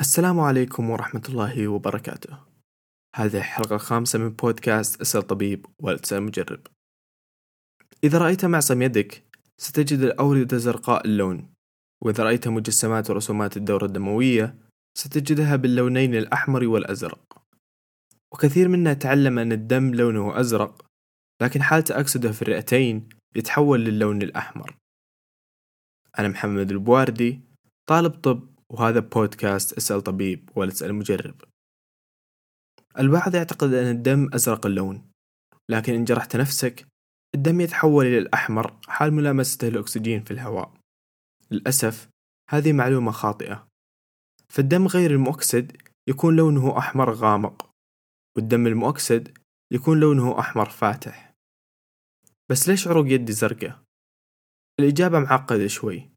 السلام عليكم ورحمة الله وبركاته. هذه الحلقة الخامسة من بودكاست اسأل طبيب ولا تسأل مجرب. إذا رأيت معصم يدك ستجد الأوردة زرقاء اللون. وإذا رأيت مجسمات ورسومات الدورة الدموية ستجدها باللونين الأحمر والأزرق. وكثير منا تعلم أن الدم لونه أزرق لكن حال تأكسده في الرئتين يتحول للون الأحمر. أنا محمد البواردي طالب طب وهذا بودكاست اسأل طبيب ولا تسأل مجرب. البعض يعتقد أن الدم أزرق اللون لكن إن جرحت نفسك الدم يتحول إلى الأحمر حال ملامسته الأكسجين في الهواء. للأسف هذه معلومة خاطئة. فالدم غير المؤكسد يكون لونه أحمر غامق والدم المؤكسد يكون لونه أحمر فاتح. بس ليش عروق يدي زرقة؟ الإجابة معقدة شوي.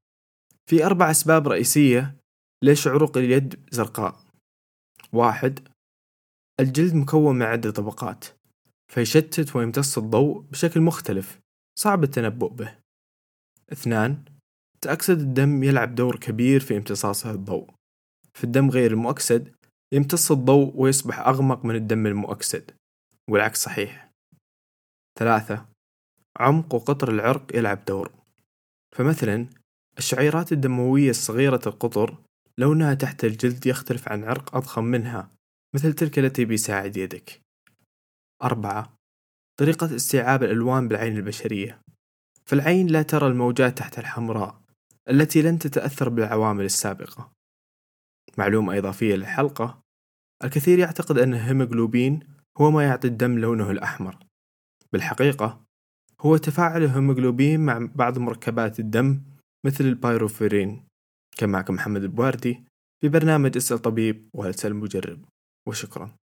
في أربع أسباب رئيسية ليش عروق اليد زرقاء؟ واحد الجلد مكون من عدة طبقات فيشتت ويمتص الضوء بشكل مختلف صعب التنبؤ به. اثنان تأكسد الدم يلعب دور كبير في امتصاصه الضوء. في الدم غير المؤكسد يمتص الضوء ويصبح أغمق من الدم المؤكسد والعكس صحيح. ثلاثة عمق وقطر العرق يلعب دور. فمثلا الشعيرات الدموية الصغيرة القطر لونها تحت الجلد يختلف عن عرق أضخم منها مثل تلك التي بيساعد يدك. أربعة طريقة استيعاب الألوان بالعين البشرية. فالعين لا ترى الموجات تحت الحمراء التي لن تتأثر بالعوامل السابقة. معلومة إضافية للحلقة الكثير يعتقد أن الهيموغلوبين هو ما يعطي الدم لونه الأحمر. بالحقيقة هو تفاعل الهيموغلوبين مع بعض مركبات الدم مثل البايروفيرين. كان معكم محمد البواردي في برنامج اسأل طبيب ولا تسأل مجرب وشكرا.